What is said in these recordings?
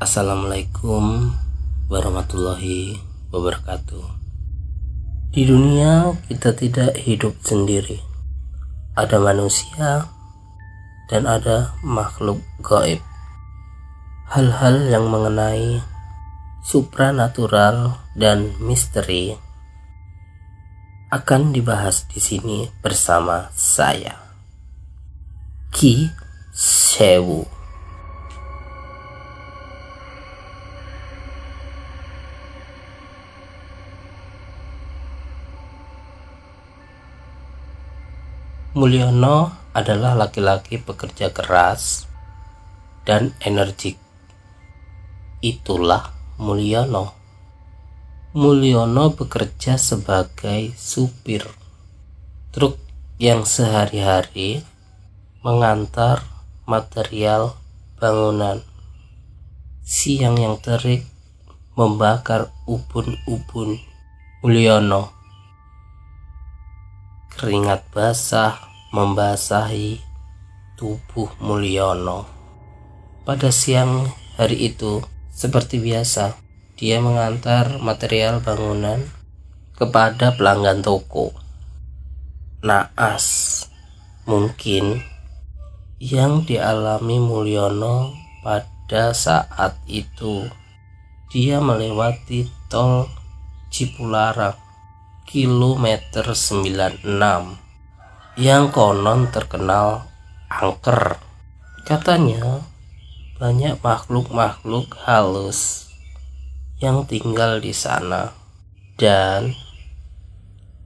Assalamualaikum warahmatullahi wabarakatuh. Di dunia kita tidak hidup sendiri. Ada manusia dan ada makhluk gaib. Hal-hal yang mengenai supranatural dan misteri akan dibahas di sini bersama saya. Ki Sewu. Mulyono adalah laki-laki pekerja keras dan energik. Itulah Mulyono. Mulyono bekerja sebagai supir truk yang sehari-hari mengantar material bangunan. Siang yang terik membakar ubun-ubun Mulyono Keringat basah membasahi tubuh Mulyono. Pada siang hari itu, seperti biasa, dia mengantar material bangunan kepada pelanggan toko. Naas, mungkin yang dialami Mulyono pada saat itu. Dia melewati tol Cipularang kilometer 96 yang konon terkenal angker. Katanya banyak makhluk-makhluk halus yang tinggal di sana dan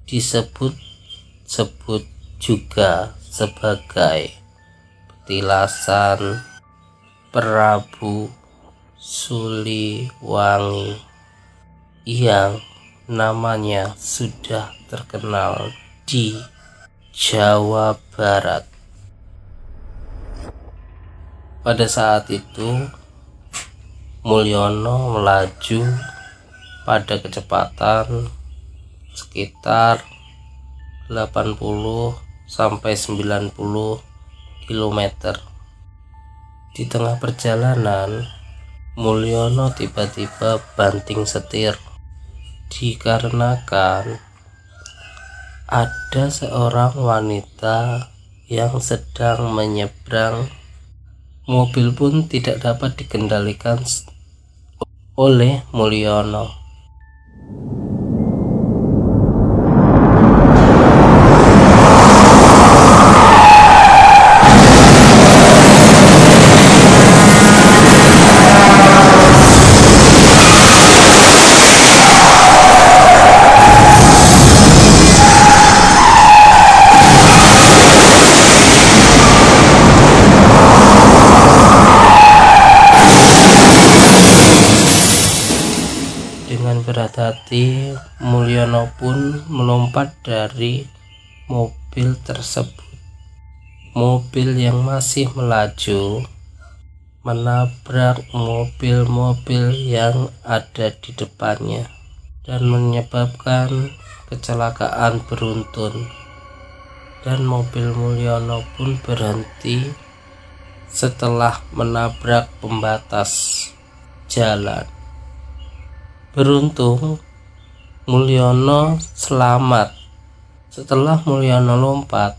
disebut-sebut juga sebagai petilasan Prabu Suliwangi yang namanya sudah terkenal di Jawa Barat. Pada saat itu, Mulyono melaju pada kecepatan sekitar 80 sampai 90 km. Di tengah perjalanan, Mulyono tiba-tiba banting setir dikarenakan ada seorang wanita yang sedang menyeberang. Mobil pun tidak dapat dikendalikan oleh Mulyono hati, Mulyono pun melompat dari mobil tersebut. Mobil yang masih melaju menabrak mobil-mobil yang ada di depannya dan menyebabkan kecelakaan beruntun. Dan mobil Mulyono pun berhenti setelah menabrak pembatas jalan. Beruntung Mulyono selamat. Setelah Mulyono lompat,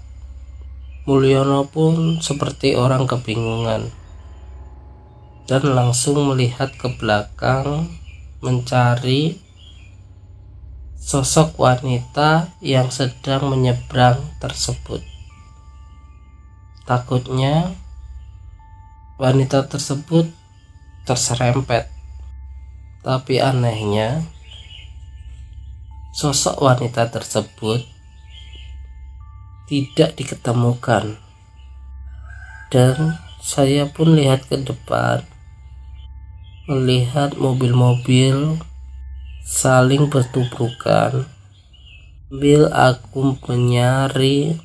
Mulyono pun seperti orang kebingungan dan langsung melihat ke belakang mencari sosok wanita yang sedang menyeberang tersebut. Takutnya wanita tersebut terserempet tapi anehnya, sosok wanita tersebut tidak diketemukan. Dan saya pun lihat ke depan, melihat mobil-mobil saling bertuburkan. Bil aku menyari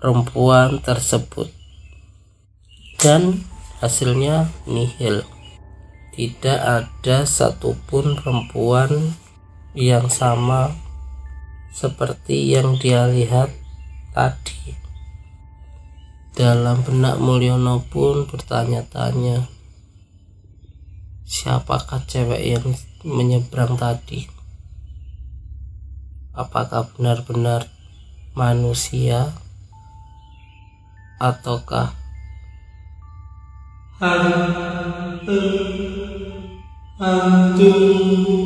perempuan tersebut dan hasilnya nihil tidak ada satupun perempuan yang sama seperti yang dia lihat tadi. Dalam benak Mulyono pun bertanya-tanya, siapakah cewek yang menyeberang tadi? Apakah benar-benar manusia ataukah tư an tương